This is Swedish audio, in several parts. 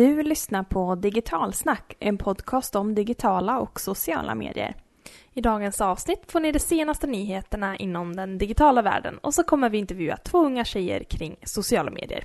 Du lyssnar på Digitalsnack, en podcast om digitala och sociala medier. I dagens avsnitt får ni de senaste nyheterna inom den digitala världen och så kommer vi intervjua två unga tjejer kring sociala medier.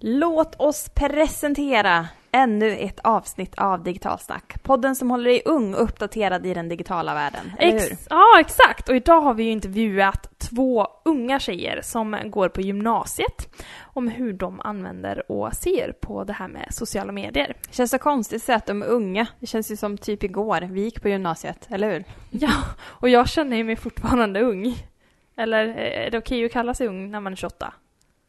Låt oss presentera ännu ett avsnitt av Digitalsnack. Podden som håller dig ung och uppdaterad i den digitala världen, eller hur? Ex- ja, exakt. Och idag har vi ju intervjuat två unga tjejer som går på gymnasiet om hur de använder och ser på det här med sociala medier. Känns så konstigt att säga att de är unga. Det känns ju som typ igår. Vi gick på gymnasiet, eller hur? Ja, och jag känner mig fortfarande ung. Eller eh, är det okej att kalla sig ung när man är 28?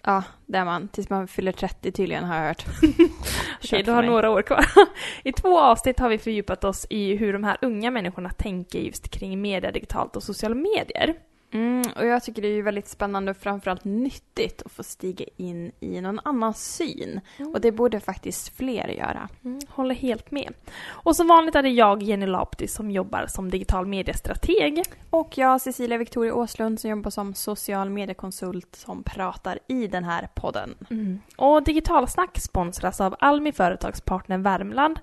Ja, det är man. Tills man fyller 30 tydligen, har jag hört. Okej, du har mig. några år kvar. I två avsnitt har vi fördjupat oss i hur de här unga människorna tänker just kring media, digitalt och sociala medier. Mm, och jag tycker det är väldigt spännande och framförallt nyttigt att få stiga in i någon annans syn. Och det borde faktiskt fler göra. Mm, håller helt med. Och som vanligt är det jag, Jenny Lapti, som jobbar som digital mediestrateg. Och jag, Cecilia Victoria Åslund, som jobbar som social mediekonsult som pratar i den här podden. Och Digitalsnack sponsras av Almi Företagspartner Värmland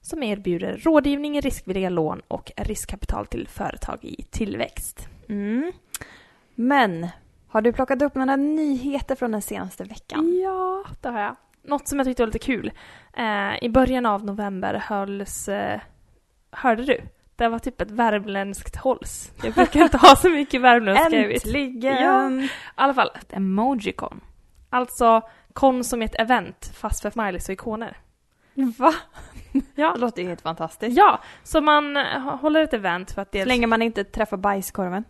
som erbjuder rådgivning, riskvilliga lån och riskkapital till företag i tillväxt. Mm. Men, har du plockat upp några nyheter från den senaste veckan? Ja, det har jag. Något som jag tyckte var lite kul. Eh, I början av november hölls... Eh, hörde du? Det var typ ett värmländskt hålls. Jag brukar inte ha så mycket värmländska i mitt. Äntligen! I alla fall, ett emojicon. Alltså kon som ett event fast för smileys och ikoner. Va? Ja. Det låter ju helt fantastiskt. Ja, så man eh, håller ett event för att Så dels... länge man inte träffar bajskorven.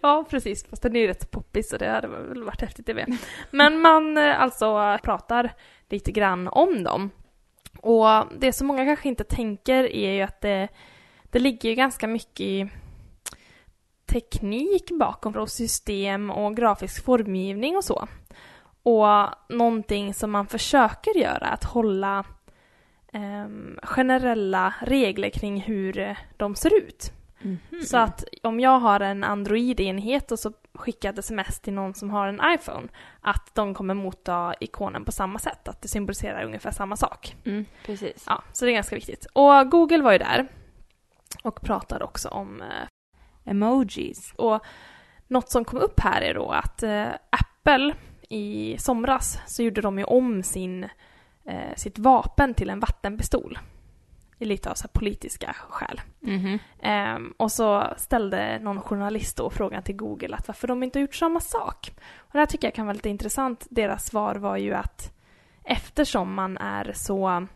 Ja, precis. Fast den är ju rätt poppis så det hade väl varit häftigt det med. Men man eh, alltså pratar lite grann om dem. Och det som många kanske inte tänker är ju att det, det ligger ju ganska mycket i teknik bakom och system och grafisk formgivning och så. Och någonting som man försöker göra att hålla eh, generella regler kring hur de ser ut. Så att om jag har en Android-enhet och så skickar jag ett sms till någon som har en iPhone, att de kommer motta ikonen på samma sätt, att det symboliserar ungefär samma sak. Mm, precis. Ja, så det är ganska viktigt. Och Google var ju där och pratade också om eh, Emojis. och något som kom upp här är då att eh, Apple i somras så gjorde de ju om sin, eh, sitt vapen till en vattenpistol. Lite av så politiska skäl. Mhm. Ehm, och så ställde någon journalist då frågan till Google att varför de inte gjort samma sak. Och det här tycker jag kan vara lite intressant. Deras svar var ju att eftersom man är så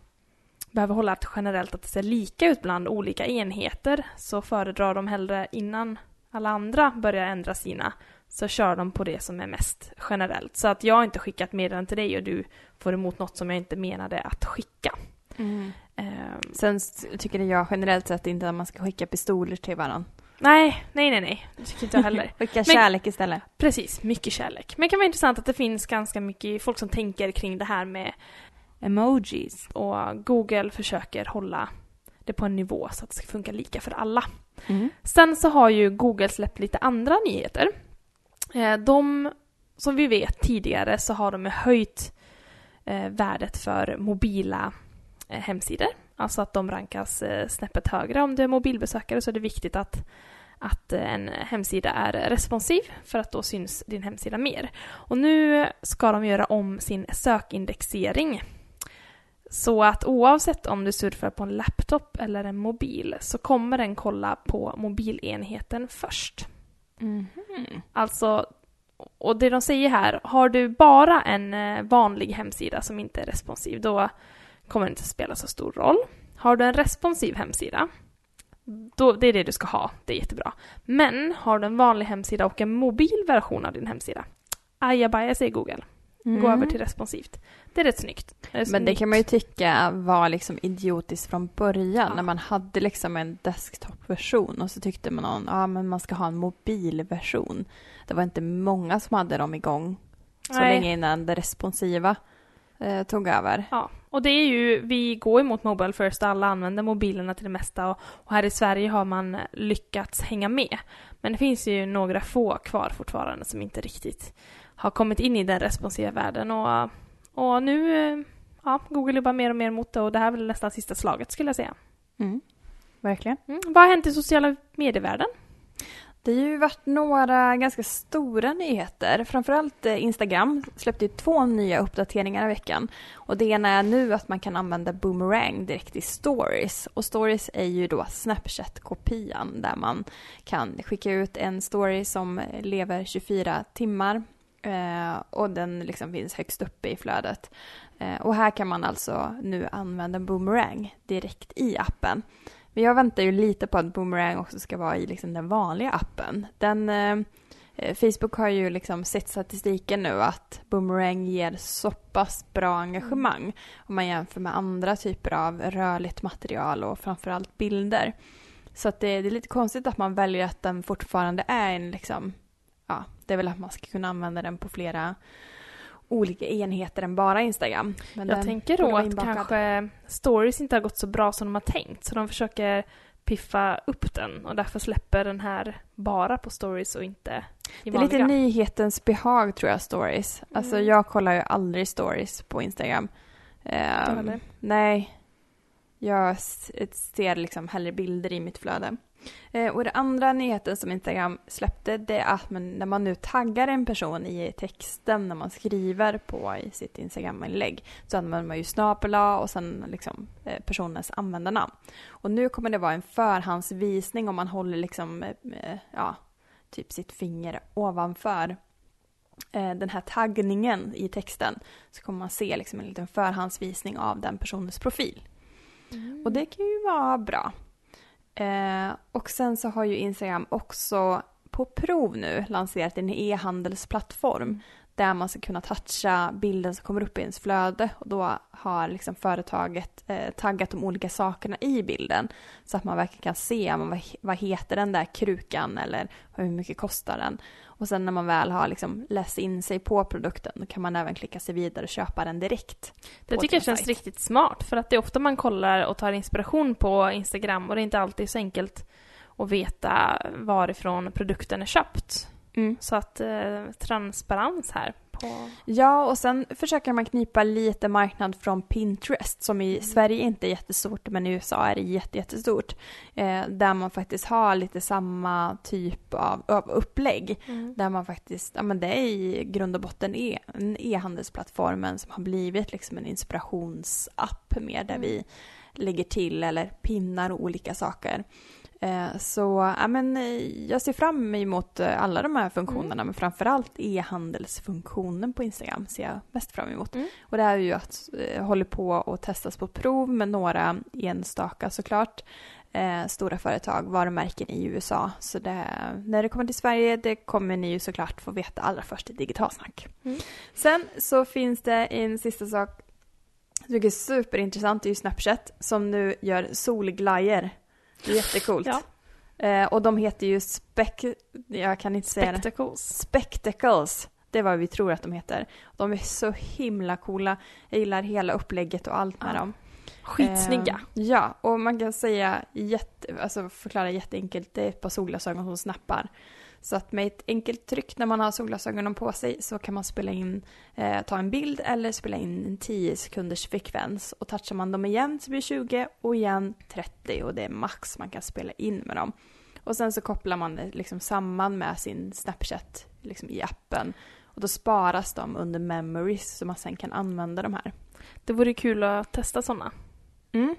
behöver hålla att generellt att det ser lika ut bland olika enheter så föredrar de hellre innan alla andra börjar ändra sina så kör de på det som är mest generellt. Så att jag har inte skickat meddelanden till dig och du får emot något som jag inte menade att skicka. Mm. Ehm, Sen tycker jag generellt sett inte att man ska skicka pistoler till varandra. nej, nej, nej, nej. Det tycker inte jag heller. Skicka kärlek istället. Precis, mycket kärlek. Men det kan vara intressant att det finns ganska mycket folk som tänker kring det här med Emojis. och Google försöker hålla det på en nivå så att det ska funka lika för alla. Mm. Sen så har ju Google släppt lite andra nyheter. Eh, De, som vi vet tidigare så har de höjt eh, värdet för mobila hemsidor. Alltså att de rankas eh, snäppet högre. Om du är mobilbesökare så är det viktigt att, att eh, en hemsida är responsiv för att då syns din hemsida mer. Och nu ska de göra om sin sökindexering. Så att oavsett om du surfar på en laptop eller en mobil så kommer den kolla på mobilenheten först. Mhm. Alltså, och det de säger här, har du bara en eh, vanlig hemsida som inte är responsiv, då kommer inte spela så stor roll. Har du en responsiv hemsida, då, det är det du ska ha, det är jättebra. Men har du en vanlig hemsida och en mobil version av din hemsida, ajabaja säger Google. Gå Mm. över till responsivt. Det är rätt snyggt. Det är Men det kan man ju tycka var liksom idiotiskt från början Ja. när man hade liksom en desktop-version och så tyckte man någon, ja men man ska ha en mobilversion. Det var inte många som hade dem igång så Nej. länge innan det responsiva eh, tog över. Ja, och det är ju, vi går emot Mobile First, alla använder mobilerna till det mesta och, och här i Sverige har man lyckats hänga med. Men det finns ju några få kvar fortfarande som inte riktigt har kommit in i den responsiva världen och, och nu, eh, ja, Google jobbar mer och mer mot det och det här är väl nästan sista slaget skulle jag säga. Mm. Verkligen. Mm. Vad har hänt i sociala medievärlden? Det har ju varit några ganska stora nyheter. Framförallt eh, Instagram släppte ju två nya uppdateringar i veckan. Och det ena är nu att man kan använda Boomerang direkt i stories. Och stories är ju då Snapchat-kopian där man kan skicka ut en story som lever 24 timmar eh, och den liksom finns högst uppe i flödet. Eh, och här kan man alltså nu använda Boomerang direkt i appen. Men jag väntar ju lite på att Boomerang också ska vara i liksom den vanliga appen. Den, eh, Facebook har ju liksom sett statistiken nu att Boomerang ger så pass bra engagemang mm. om man jämför med andra typer av rörligt material och framförallt bilder. Så att det, det, är lite konstigt att man väljer att den fortfarande är en liksom, ja, det är väl att man ska kunna använda den på flera olika enheter än bara Instagram. Men jag tänker då att kanske stories inte har gått så bra som de har tänkt så de försöker piffa upp den och därför släpper den här bara på stories och inte i Det är lite nyhetens behag tror jag, stories. Mm. Alltså jag kollar ju aldrig stories på Instagram. Um, nej. Jag ser liksom hellre bilder i mitt flöde. Eh, och det andra nyheten som Instagram släppte det är att man, när man nu taggar en person i texten när man skriver på i sitt Instagram-inlägg så använder man ju snabel och sen liksom eh, personens användarnamn. Och nu kommer det vara en förhandsvisning om man håller liksom, eh, ja, typ sitt finger ovanför den här taggningen i texten så kommer man se liksom en liten förhandsvisning av den personens profil. Mm. Och det kan ju vara bra. Eh, och sen så har ju Instagram också på prov nu lanserat en e-handelsplattform mm där man ska kunna toucha bilden som kommer upp i ens flöde och då har liksom företaget eh, taggat de olika sakerna i bilden så att man verkligen kan se vad, vad heter den där krukan eller hur mycket kostar den. Och sen när man väl har liksom läst in sig på produkten då kan man även klicka sig vidare och köpa den direkt. Det tycker jag känns sajt. riktigt smart för att det är ofta man kollar och tar inspiration på Instagram och det är inte alltid så enkelt att veta varifrån produkten är köpt. Mm. Så att eh, transparens här på... Ja, och sen försöker man knipa lite marknad från Pinterest som i mm. Sverige inte är jättestort men i USA är det jättestort. Eh, där man faktiskt har lite samma typ av, av upplägg. Mm. Där man faktiskt, ja men det är i grund och botten e, e-handelsplattformen som har blivit liksom en inspirationsapp mer där mm. vi lägger till eller pinnar olika saker. Eh, så ja, men, eh, jag ser fram emot eh, alla de här funktionerna mm. men framförallt e-handelsfunktionen på Instagram ser jag mest fram emot. Mm. Och det är ju att håller på att testas på prov med några enstaka såklart eh, stora företag, varumärken i USA. Så det, när det kommer till Sverige det kommer ni ju såklart få veta allra först i Digitalsnack. Mm. Sen så finns det en sista sak tycker är superintressant, det är ju Snapchat som nu gör Jättecoolt. Ja. Eh, och de heter ju Spec... Jag kan inte säga Spectacles. Spectacles. Det är vad vi tror att de heter. De är så himla coola. Jag gillar hela upplägget och allt med ja. dem. Skitsnygga. Eh, ja, och man kan säga jätte, alltså förklara jätteenkelt, det är ett par solglasögon som snappar. Så att med ett enkelt tryck när man har solglasögonen på sig så kan man spela in, eh, ta en bild eller spela in en 10 sekunders frekvens. Och touchar man dem igen så blir det 20 och igen 30 och det är max man kan spela in med dem. Och sen så kopplar man det liksom samman med sin Snapchat liksom i appen. Och då sparas de under memories så man sen kan använda de här. Det vore kul att testa sådana. Mm.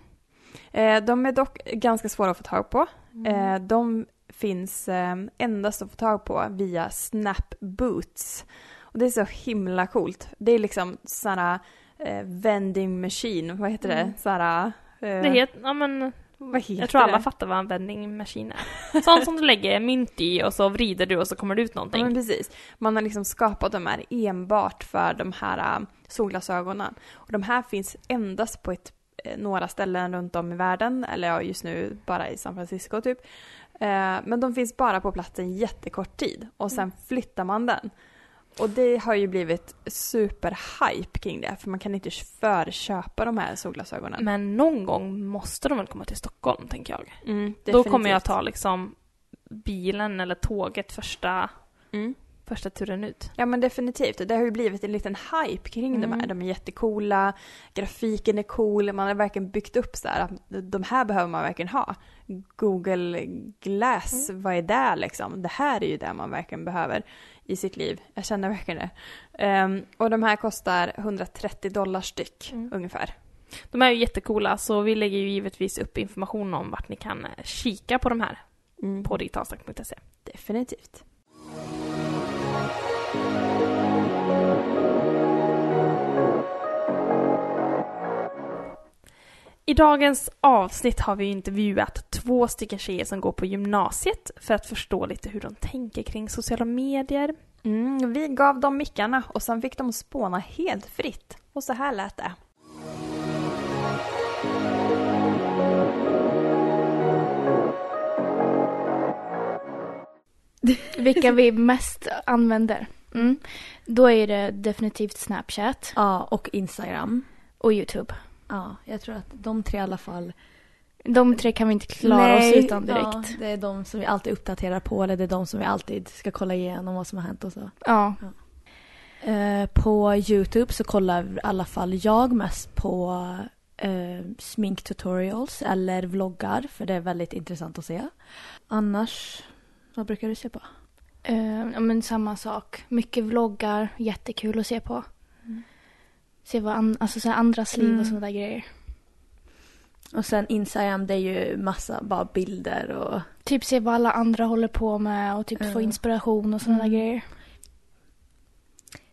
Eh, de är dock ganska svåra att få tag på. Mm. Eh, de finns eh, endast att få tag på via Snap Boots. Och det är så himla coolt. Det är liksom sådana eh, vending machine, vad heter det? Mm. Sådana, eh, det heter, ja men vad heter jag tror alla det? fattar vad en vending machine är. Sånt som du lägger mynt i och så vrider du och så kommer det ut någonting. Ja men precis. Man har liksom skapat de här enbart för de här uh, solglasögonen. Och de här finns endast på ett, eh, några ställen runt om i världen, eller ja, just nu bara i San Francisco typ. Eh, men de finns bara på plats en jättekort tid och sen mm. flyttar man den. och det har ju blivit superhype kring det för man kan inte förköpa de här solglasögonen. Men någon gång måste de väl komma till Stockholm, tänker jag. Mm, Då kommer jag ta liksom bilen eller tåget första, Mm. Första turen ut. Ja men definitivt. Det har ju blivit en liten hype kring de här. Mm. De är jättecoola, grafiken är cool, man har verkligen byggt upp så här att de här behöver man verkligen ha. Google Glass, vad är det liksom? Det här är ju det man verkligen behöver i sitt liv. Jag känner verkligen det. Ehm, och de här kostar 130 dollar styck Mm. ungefär. De är ju jättecoola, så vi lägger ju givetvis upp information om vart ni kan kika på de här Mm. på digitalsnack.se. Definitivt. I dagens avsnitt har vi intervjuat två stycken tjejer som går på gymnasiet för att förstå lite hur de tänker kring sociala medier. Mm, vi gav dem mickarna och sen fick de spåna helt fritt. Och så här lät det. Vilka vi mest använder. Mm. Då är det definitivt Snapchat Ja, och Instagram. och YouTube. Ja, jag tror att de tre i alla fall. De tre kan vi inte klara Nej, oss utan direkt. Ja, det är de som vi alltid uppdaterar på eller det är de som vi alltid ska kolla igenom vad som har hänt och så. Ja. Eh, på Youtube så kollar i alla fall jag mest på eh, sminktutorials eller vloggar för det är väldigt intressant att se. Annars, vad brukar du se på? Eh, ja, men samma sak. Mycket vloggar, jättekul att se på. Mm. Se vad an- alltså, så här andras liv Mm. och sådana där grejer. Och sen Instagram det är ju massa bara bilder och Typ se vad alla andra håller på med och typ få Ja. inspiration och sådana Mm. där grejer.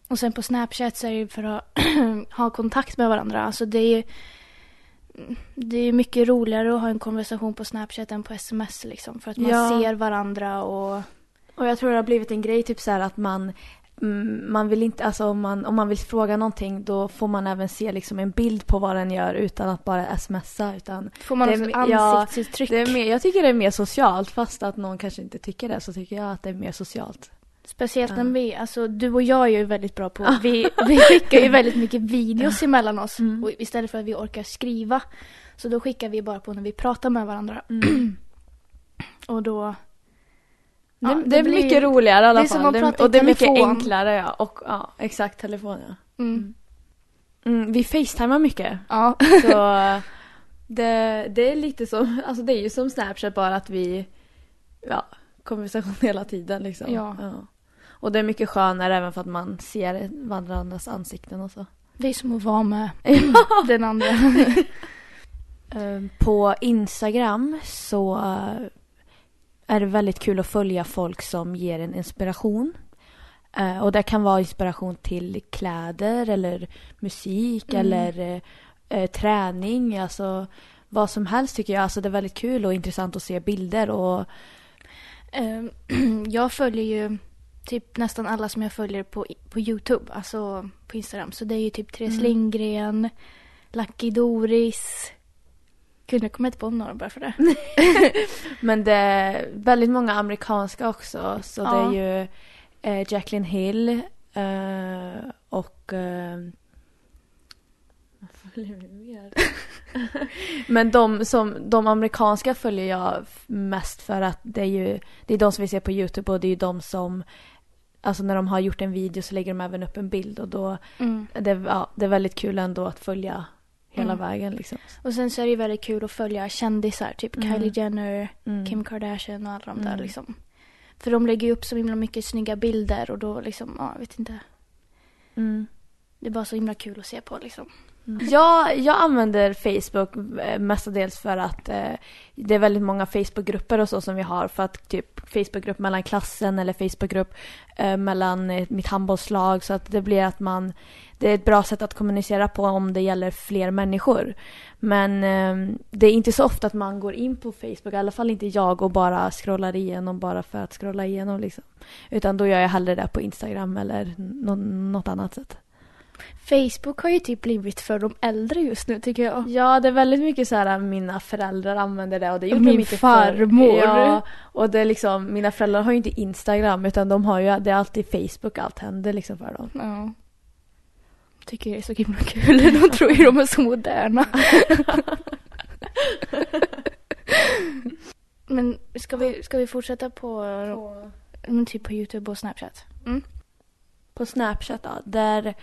Och sen på Snapchat så är det ju för att ha kontakt med varandra. Alltså det är ju det är mycket roligare att ha en konversation på Snapchat än på sms liksom. För att man Ja. ser varandra och Och jag tror det har blivit en grej typ så här att man mm, man vill inte, alltså om man, om man vill fråga någonting då får man även se liksom en bild på vad den gör utan att bara smsa utan får man Det också ja, ansiktsuttryck. det är mer, jag tycker det är mer socialt fast att någon kanske inte tycker det så tycker jag att det är mer socialt. Speciellt när Ja. vi, alltså du och jag är ju väldigt bra på, vi, vi skickar ju väldigt mycket videos emellan oss. Mm. Istället för att vi orkar skriva. Så då skickar vi bara på när vi pratar med varandra. Och då... Det, Ja, det, det är blir- mycket roligare i alla det fall. i och det är mycket enklare ja. Och, ja, exakt telefon ja. Mm. Mm, vi facetimar mycket. Ja. Så det, det är lite som, alltså det är ju som Snapchat bara att vi, ja, konversation hela tiden liksom. Ja. Och det är mycket skönare även för att man ser varandras ansikten och så. Det är som att vara med den andra. Ehm, På Instagram så eh, är det väldigt kul att följa folk som ger en inspiration. Eh, Och det kan vara inspiration till kläder eller musik Mm. eller eh, träning. Alltså vad som helst tycker jag. Alltså det är väldigt kul och intressant att se bilder och Ehm, jag följer ju typ nästan alla som jag följer på, på YouTube, alltså på Instagram. Så det är ju typ Therese Mm. Lindgren, Lucky Doris. Gud, nu kommer jag inte på några bara för det. Men det är väldigt många amerikanska också. Så det Ja. är ju eh, Jacqueline Hill eh, och... Eh? Men de, som, de amerikanska följer jag mest för att det är ju det är de som vi ser på Youtube och det är ju de som Alltså när de har gjort en video så lägger de även upp en bild och då Mm. det, ja, det är väldigt kul ändå att följa hela Mm. vägen liksom. Och sen så är det ju väldigt kul att följa kändisar, typ Mm. Kylie Jenner, Mm. Kim Kardashian och alla de där Mm. liksom. För de lägger ju upp så himla mycket snygga bilder och då liksom, ja, jag vet inte. Mm. Det är bara så himla kul att se på liksom. Mm. Jag, jag använder Facebook eh, mestadels för att eh, det är väldigt många Facebookgrupper och så som vi har för att typ Facebookgrupp mellan klassen eller Facebookgrupp eh, mellan eh, mitt handbollslag så att det blir att man det är ett bra sätt att kommunicera på om det gäller fler människor. Men eh, det är inte så ofta att man går in på Facebook, i alla fall inte jag och bara scrollar igenom bara för att scrolla igenom liksom. Utan då gör jag hellre det på Instagram eller något annat sätt. Facebook har ju typ blivit för de äldre just nu tycker jag. Ja, det är väldigt mycket så här mina föräldrar använder det och det gjorde Min de inte farmor. Förr. Ja, och det är liksom, mina föräldrar har ju inte Instagram utan de har ju, det är alltid Facebook allt händer liksom för dem. Ja. Tycker det är så himla kul. De tror ju de är så moderna. Men ska vi, ska vi fortsätta på, men typ på Youtube och Snapchat? På Snapchat då, där,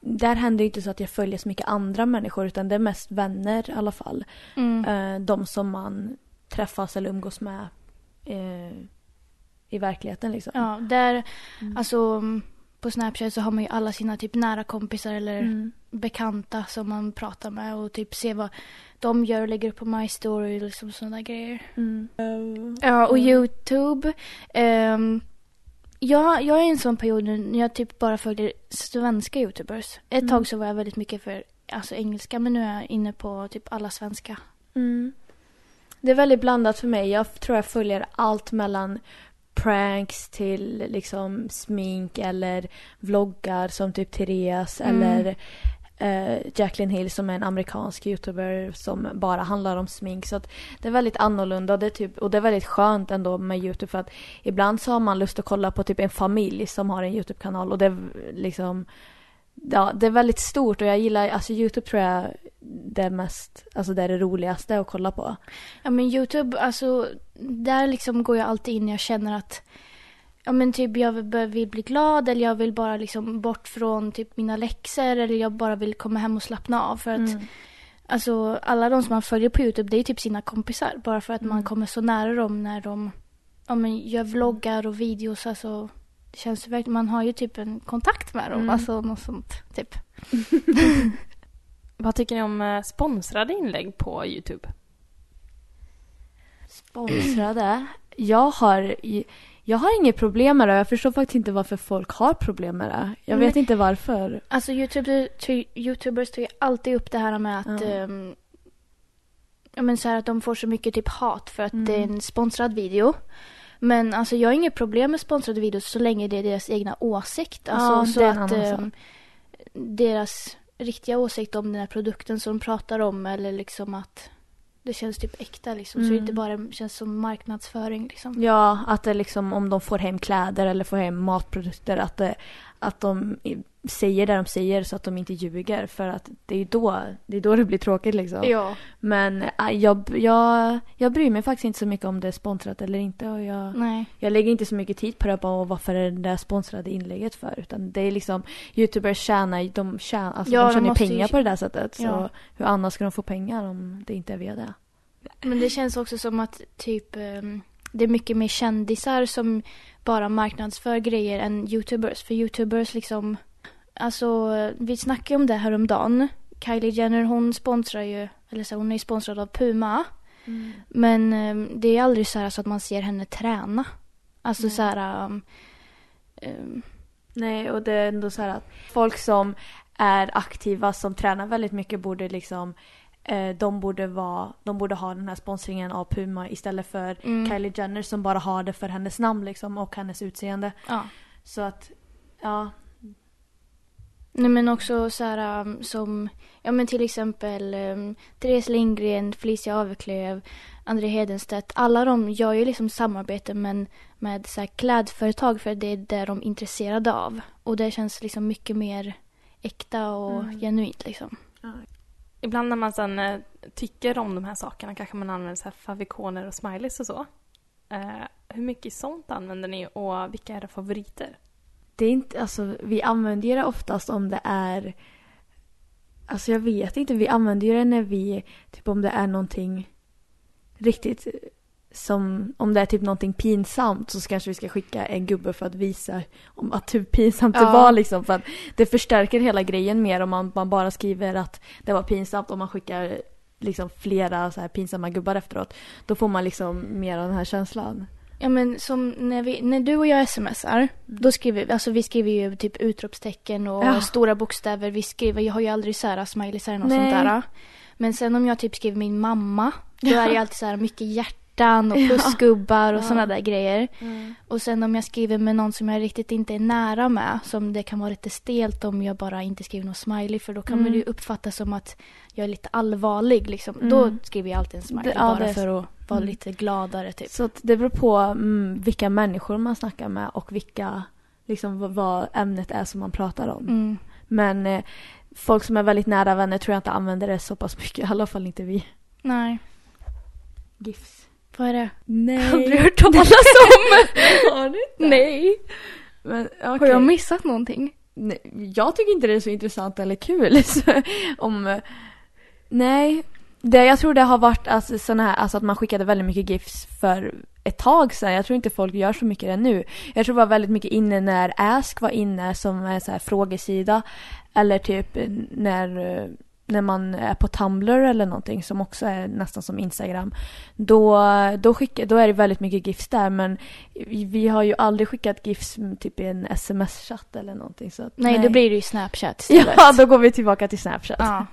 där händer ju inte så att jag följer så mycket andra människor utan det är mest vänner i alla fall. Mm. Eh, de som man träffas eller umgås med eh, i verkligheten liksom. Ja, där, Mm. alltså på Snapchat så har man ju alla sina typ nära kompisar eller Mm. bekanta som man pratar med och typ ser vad de gör och lägger upp på My Story och liksom sådana grejer. Mm. Ja, och. Youtube. Um, jag, jag är i en sån period när jag typ bara följer svenska Youtubers. Ett Mm. tag så var jag väldigt mycket för alltså, engelska men nu är jag inne på typ alla svenska. Mm. Det är väldigt blandat för mig. Jag tror jag följer allt mellan pranks till liksom smink eller vloggar som typ Therese Mm. eller eh, Jacqueline Hill som är en amerikansk youtuber som bara handlar om smink. Så att det är väldigt annorlunda och det, är typ, och det är väldigt skönt ändå med youtube för att ibland så har man lust att kolla på typ en familj som har en youtube-kanal och det är liksom Ja, det är väldigt stort och jag gillar, alltså Youtube tror jag det är mest, alltså det är det roligaste att kolla på. Ja men Youtube, alltså där liksom går jag alltid in jag känner att Ja men typ jag vill, vill bli glad eller jag vill bara liksom bort från typ mina läxor eller jag bara vill komma hem och slappna av för att Mm. Alltså alla de som man följer på Youtube det är typ sina kompisar. Bara för att man Mm. kommer så nära dem när de ja, men gör vloggar och videos. Alltså, det känns ju verkligen, man har ju typ en kontakt med dem. Mm. Alltså något sånt typ. Vad tycker ni om eh, sponsrade inlägg på Youtube? Sponsrade? Jag har, jag har inget problem med det. Jag förstår faktiskt inte varför folk har problem med det. Jag vet Nej. inte varför. Alltså YouTube, Youtubers tar ju alltid upp det här med att Ja. ja, men så här att de får så mycket typ hat för att Mm. det är en sponsrad video. Men alltså jag har inget problem med sponsrade videos så länge det är deras egna åsikt. Alltså Ja, så att ehm, deras riktiga åsikt om den här produkten som de pratar om eller liksom att det känns typ äkta liksom. Så det Mm. inte bara känns som marknadsföring liksom. Ja, att det liksom om de får hem kläder eller får hem matprodukter att, det, att de säger det de säger så att de inte ljuger för att det är då det, är då det blir tråkigt liksom. Ja. Men äh, jag, jag, jag bryr mig faktiskt inte så mycket om det är sponsrat eller inte och jag, Nej. jag lägger inte så mycket tid på det bara varför är det där sponsrade inlägget för utan det är liksom youtubers tjänar, de tjänar, alltså Ja, de de tjänar ju måste ju- pengar på det där sättet så Ja. hur annars ska de få pengar om det inte är via det? Men det känns också som att typ ehm, det är mycket mer kändisar som bara marknadsför grejer än youtubers. För youtubers liksom, alltså vi snackade om det här om dagen. Kylie Jenner hon sponsrar ju, eller så hon är ju sponsrad av Puma. Men ehm, det är aldrig så här så att man ser henne träna. Alltså Nej. så här, ehm, Nej, och det är ändå så här att folk som är aktiva, som tränar väldigt mycket borde liksom de borde, vara, de borde ha den här sponsringen av Puma istället för Mm. Kylie Jenner som bara har det för hennes namn liksom och hennes utseende. ja. Så att, ja. Nej men också så här um, som, ja men till exempel um, Therese Lindgren, Felicia Aveklev, André Hedenstedt. Alla de gör ju liksom samarbete men med så här klädföretag för det är det de är intresserade av. Och det känns liksom mycket mer äkta och Mm. genuint liksom. Ibland när man sen eh, tycker om de här sakerna kanske man använder så här favikoner och smileys och så. Eh, hur mycket sånt använder ni och vilka är era favoriter? Det är inte, alltså vi använder ju det oftast om det är Alltså jag vet inte, vi använder ju det när vi, typ om det är någonting riktigt som, om det är typ någonting pinsamt så kanske vi ska skicka en gubbe för att visa om att hur pinsamt det Ja. var liksom. För att det förstärker hela grejen mer om man, man bara skriver att det var pinsamt om man skickar liksom flera så här pinsamma gubbar efteråt. Då får man liksom mer av den här känslan. Ja men som när, vi, när du och jag smsar, då skriver vi, alltså vi skriver ju typ utropstecken och Ja. stora bokstäver. Vi skriver, jag har ju aldrig så här smileys eller något Nej. sånt där. Men sen om jag typ skriver min mamma, då är det alltid så här mycket hjärta hjärtan och Ja. plusgubbar och Ja. sådana där grejer. Och sen om jag skriver med någon som jag riktigt inte är nära med, som det kan vara lite stelt om jag bara inte skriver någon smiley, för då kan Mm. man ju uppfattas som att jag är lite allvarlig liksom. Mm. Då skriver jag alltid en smiley Det- bara det för att vara Mm. lite gladare typ. Så det beror på mm, vilka människor man snackar med och vilka, liksom vad, vad ämnet är som man pratar om. Mm. Men eh, folk som är väldigt nära vänner tror jag inte använder det så pass mycket, i alla fall inte vi. Nej. GIFs. Vad är det? Nej. Aldrig hört talas om. Har du inte? Nej. Men, Har okej. jag missat någonting? Nej, jag tycker inte det är så intressant eller kul. Om, nej, det, jag tror det har varit alltså, såna här, alltså att man skickade väldigt mycket GIFs för ett tag sedan. Jag tror inte folk gör så mycket det nu. Jag tror det var väldigt mycket inne när Ask var inne som är så här frågesida. Eller typ när, eh, när man är på Tumblr eller någonting som också är nästan som Instagram. Då, då, skicka, då är det väldigt mycket GIFs där men vi har ju aldrig skickat GIFs typ i en sms-chatt eller någonting. Så att, Nej, då blir det ju Snapchat istället. Ja, då går vi tillbaka till Snapchat. Ja.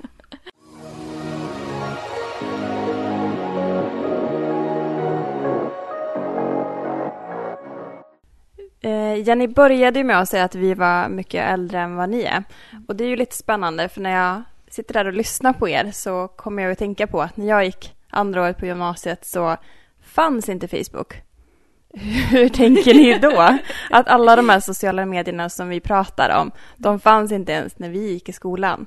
Eh, Jenny började ju med att säga att vi var mycket äldre än vad ni är. Och det är ju lite spännande för när jag sitter där och lyssnar på er så kommer jag att tänka på att när jag gick andra året på gymnasiet så fanns inte Facebook. Hur tänker ni då? Att alla de här sociala medierna som vi pratar om, de fanns inte ens när vi gick i skolan.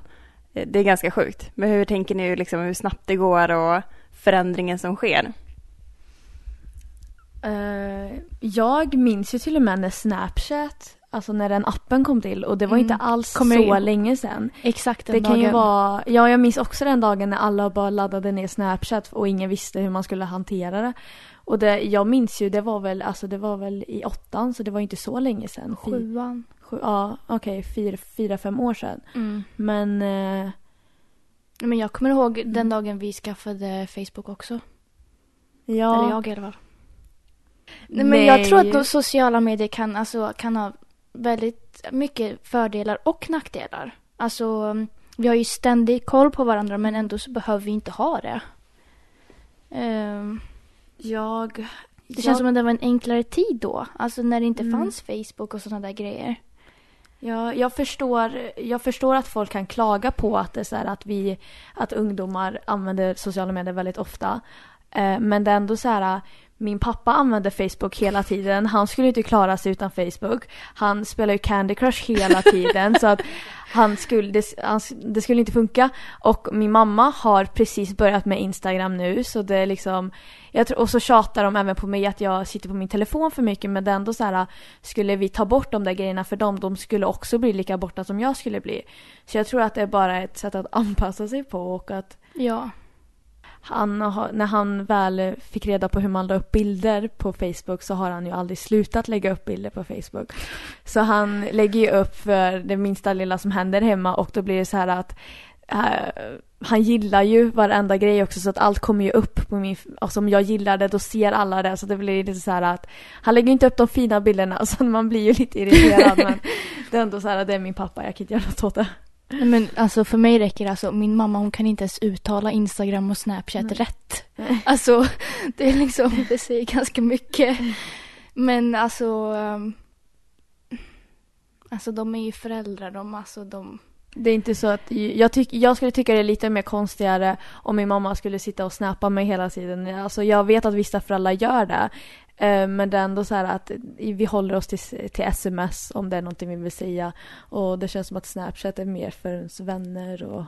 Eh, det är ganska sjukt. Men hur tänker ni liksom hur snabbt det går och förändringen som sker? Eh, jag minns ju till och med när Snapchat, alltså när den appen kom till och det var Mm. inte alls Kommer så länge sedan. Exakt den Det kan dagen. ju vara, ja jag minns också den dagen när alla bara laddade ner Snapchat och ingen visste hur man skulle hantera det. Och det, jag minns ju, det var väl, alltså det var väl i åttan så det var inte så länge sedan. Sjuan. sju, ja okej, fyra, fyra, fem år sedan. Mm. Men eh, Men jag kommer ihåg Mm. den dagen vi skaffade Facebook också. ja. Eller jag i alla fall. Nej, men jag tror att sociala medier kan, alltså, kan ha väldigt mycket fördelar och nackdelar. Alltså, vi har ju ständig koll på varandra men ändå så behöver vi inte ha det. Ehm, Jag... det känns som att det var en enklare tid då. Alltså när det inte Mm. fanns Facebook och sådana där grejer. Ja, jag förstår, jag förstår att folk kan klaga på att det är så att vi, att ungdomar använder sociala medier väldigt ofta. Eh, men det är ändå så här, min pappa använder Facebook hela tiden. Han skulle inte klara sig utan Facebook. Han spelar ju Candy Crush hela tiden så att han skulle, det, han, det skulle inte funka. Och min mamma har precis börjat med Instagram nu så det är liksom jag tror, och så tjatar de även på mig att jag sitter på min telefon för mycket men det är ändå så här skulle vi ta bort de där grejerna för dem, de skulle också bli lika borta som jag skulle bli. Så jag tror att det är bara ett sätt att anpassa sig på och att Ja han har, när han väl fick reda på hur man la upp bilder på Facebook så har han ju aldrig slutat lägga upp bilder på Facebook. Så han lägger ju upp för det minsta lilla som händer hemma och då blir det så här att eh, han gillar ju varenda grej också så att allt kommer ju upp på min, alltså om jag gillar det då ser alla det så det blir lite så här att han lägger inte upp de fina bilderna så man blir ju lite irriterad men det är ändå så här det är min pappa, jag kan inte göra något åt det. Nej, Men alltså för mig räcker det alltså, min mamma hon kan inte ens uttala Instagram och Snapchat Nej. rätt. Alltså det är liksom, det säger ganska mycket. Men alltså, ehm, alltså de är ju föräldrar de, alltså de, Det är inte så att, jag, tyck, jag skulle tycka det är lite mer konstigare om min mamma skulle sitta och snappa mig hela tiden. Alltså jag vet att vissa föräldrar gör det. eh, Men det är ändå så här att vi håller oss till, till sms om det är någonting vi vill säga. Och det känns som att Snapchat är mer för ens vänner och...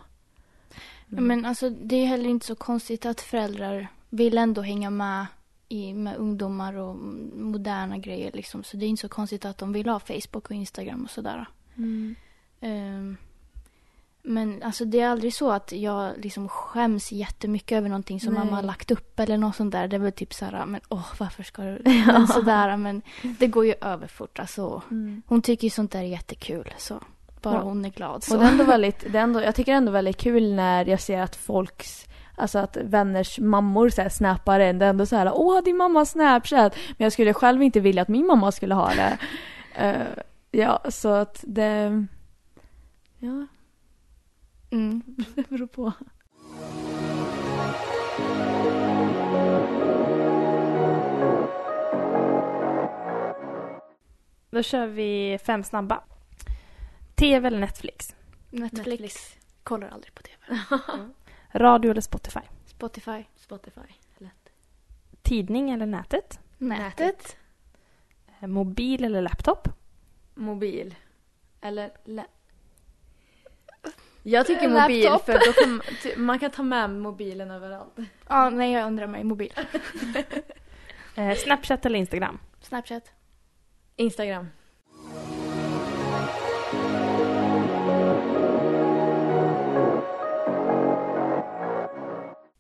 Ja, Men alltså det är heller inte så konstigt att föräldrar vill ändå hänga med i, med ungdomar och moderna grejer liksom. Så det är inte så konstigt att de vill ha Facebook och Instagram och sådär. Mm. Ehm, men alltså det är aldrig så att jag liksom skäms jättemycket över någonting som Nej. mamma har lagt upp eller något sånt där. Det är väl typ så här, men åh varför ska du men sådär. Men det går ju över fort alltså. Mm. Hon tycker ju sånt där är jättekul så. Bara Ja. hon är glad så. Och det är ändå väldigt, det är ändå, jag tycker det är ändå väldigt kul när jag ser att folks Alltså att vänners mammor så här snappar en. Det är ändå så här, åh din mamma har snapchat. Men jag skulle själv inte vilja att min mamma skulle ha det. Eh, ja, så att det... Ja, Mm, det beror på. Då kör vi fem snabba. TV eller Netflix? Netflix. Netflix. Kollar aldrig på TV. Mm. Radio eller Spotify? Spotify. Spotify. Lätt. Tidning eller nätet? Nätet. nätet. Mobil eller laptop? Mobil. Eller lä jag tycker Laptop. mobil för då kan, man kan ta med mobilen överallt. Ja, nej jag undrar mig. Mobil. Eh, Snapchat eller Instagram? Snapchat. Instagram.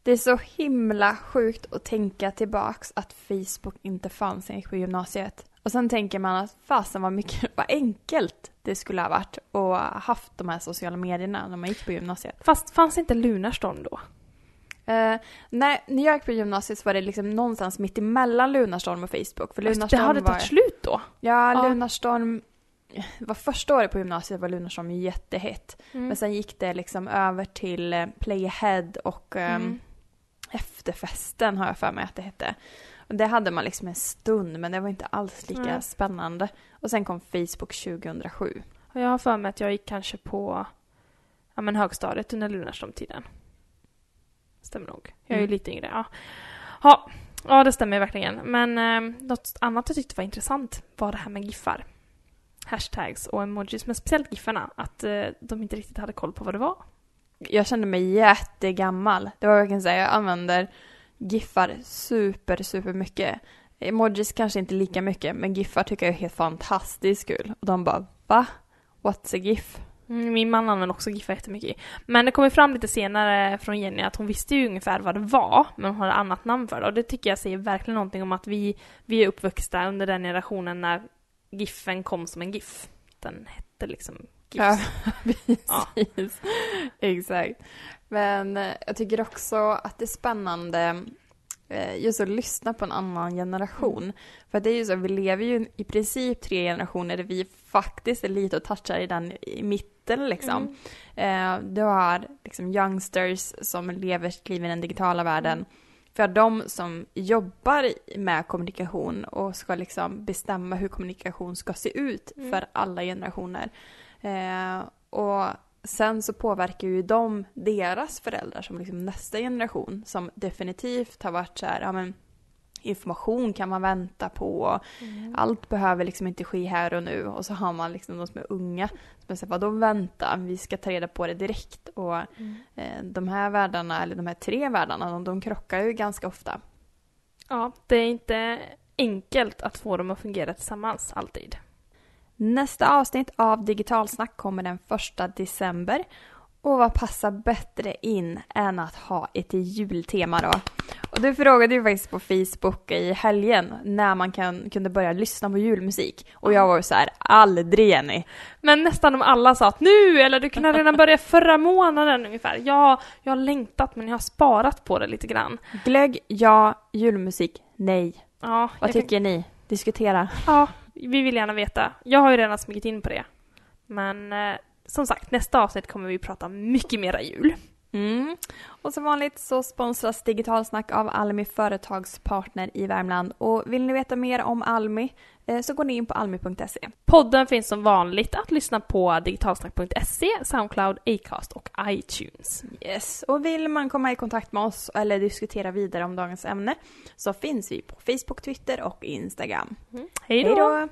Det är så himla sjukt att tänka tillbaks att Facebook inte fanns när jag gick på gymnasiet. Och sen tänker man att fasen vad mycket, vad enkelt det skulle ha varit att haft de här sociala medierna när man gick på gymnasiet. Fast fanns inte Lunarstorm då? Eh, nej, när jag gick på gymnasiet så var det liksom någonstans mitt emellan Lunarstorm och Facebook. För det Lunarstorm hade var... tagit slut då? Ja, Ja. Lunarstorm... Det var första året på gymnasiet var Lunarstorm jättehett. Mm. Men sen gick det liksom över till eh, Playahead och ehm, Mm. efterfesten har jag för mig att det hette. Det hade man liksom en stund men det var inte alls lika Nej. spännande. Och sen kom Facebook 2007. Och jag har för mig att jag gick kanske på ja, men högstadiet under Lunarstorm-tiden. Stämmer nog. Jag är ju Mm. lite yngre. Ja. Ja, ja, det stämmer verkligen. Men eh, något annat jag tyckte var intressant var det här med giffar. Hashtags och emojis, men speciellt giffarna. Att eh, de inte riktigt hade koll på vad det var. Jag kände mig jättegammal. Det var verkligen så här, jag använder giffar super, super mycket. Emojis kanske inte lika mycket, men giffar tycker jag är helt fantastiskt kul. Och de bara, va? What's a GIF? Mm, min man använder också GIFar jättemycket. Men det kom ju fram lite senare från Jenny att hon visste ju ungefär vad det var, men hon hade annat namn för det. Och det tycker jag säger verkligen någonting om att vi, vi är uppvuxna under den generationen när GIFen kom som en GIF. Den hette liksom Ja, Ja. precis. Exakt. Men eh, jag tycker också att det är spännande eh, just att lyssna på en annan generation. För det är ju så, vi lever ju i princip tre generationer där vi faktiskt är lite och touchar i den i mitten liksom. Eh, du har liksom youngsters som lever sitt liv i den digitala världen. För de som jobbar med kommunikation och ska liksom bestämma hur kommunikation ska se ut Mm. för alla generationer. Eh, och sen så påverkar ju de deras föräldrar som liksom nästa generation som definitivt har varit så här, ja men information kan man vänta på. Mm. Allt behöver liksom inte ske här och nu. Och så har man liksom de som är unga som säger vadå vänta, vi ska ta reda på det direkt. Och Mm. eh, de här världarna, eller de här tre världarna, de, de krockar ju ganska ofta. Ja, det är inte enkelt att få dem att fungera tillsammans alltid. Nästa avsnitt av Digitalsnack kommer den första december. Och vad passar bättre in än att ha ett jultema då? Och du frågade ju faktiskt på Facebook i helgen när man kan, kunde börja lyssna på julmusik. Och jag var ju så här, aldrig Jenny. Men nästan de alla sa att nu, eller du kunde redan börja förra månaden ungefär. Ja, jag har längtat men jag har sparat på det lite grann. Glögg, ja. Julmusik, nej. Ja, Vad jag kan- tycker ni? Diskutera. Ja, vi vill gärna veta. Jag har ju redan smugit in på det. Men eh, som sagt, nästa avsnitt kommer vi prata mycket mera jul. Mm. Och som vanligt så sponsras Digitalsnack av Almi Företagspartner i Värmland. Och vill ni veta mer om Almi eh, så går ni in på almi.se. Podden finns som vanligt att lyssna på digitalsnack.se, Soundcloud, Acast och iTunes. Yes, och vill man komma i kontakt med oss eller diskutera vidare om dagens ämne så finns vi på Facebook, Twitter och Instagram. Mm. Hej då! Hej då!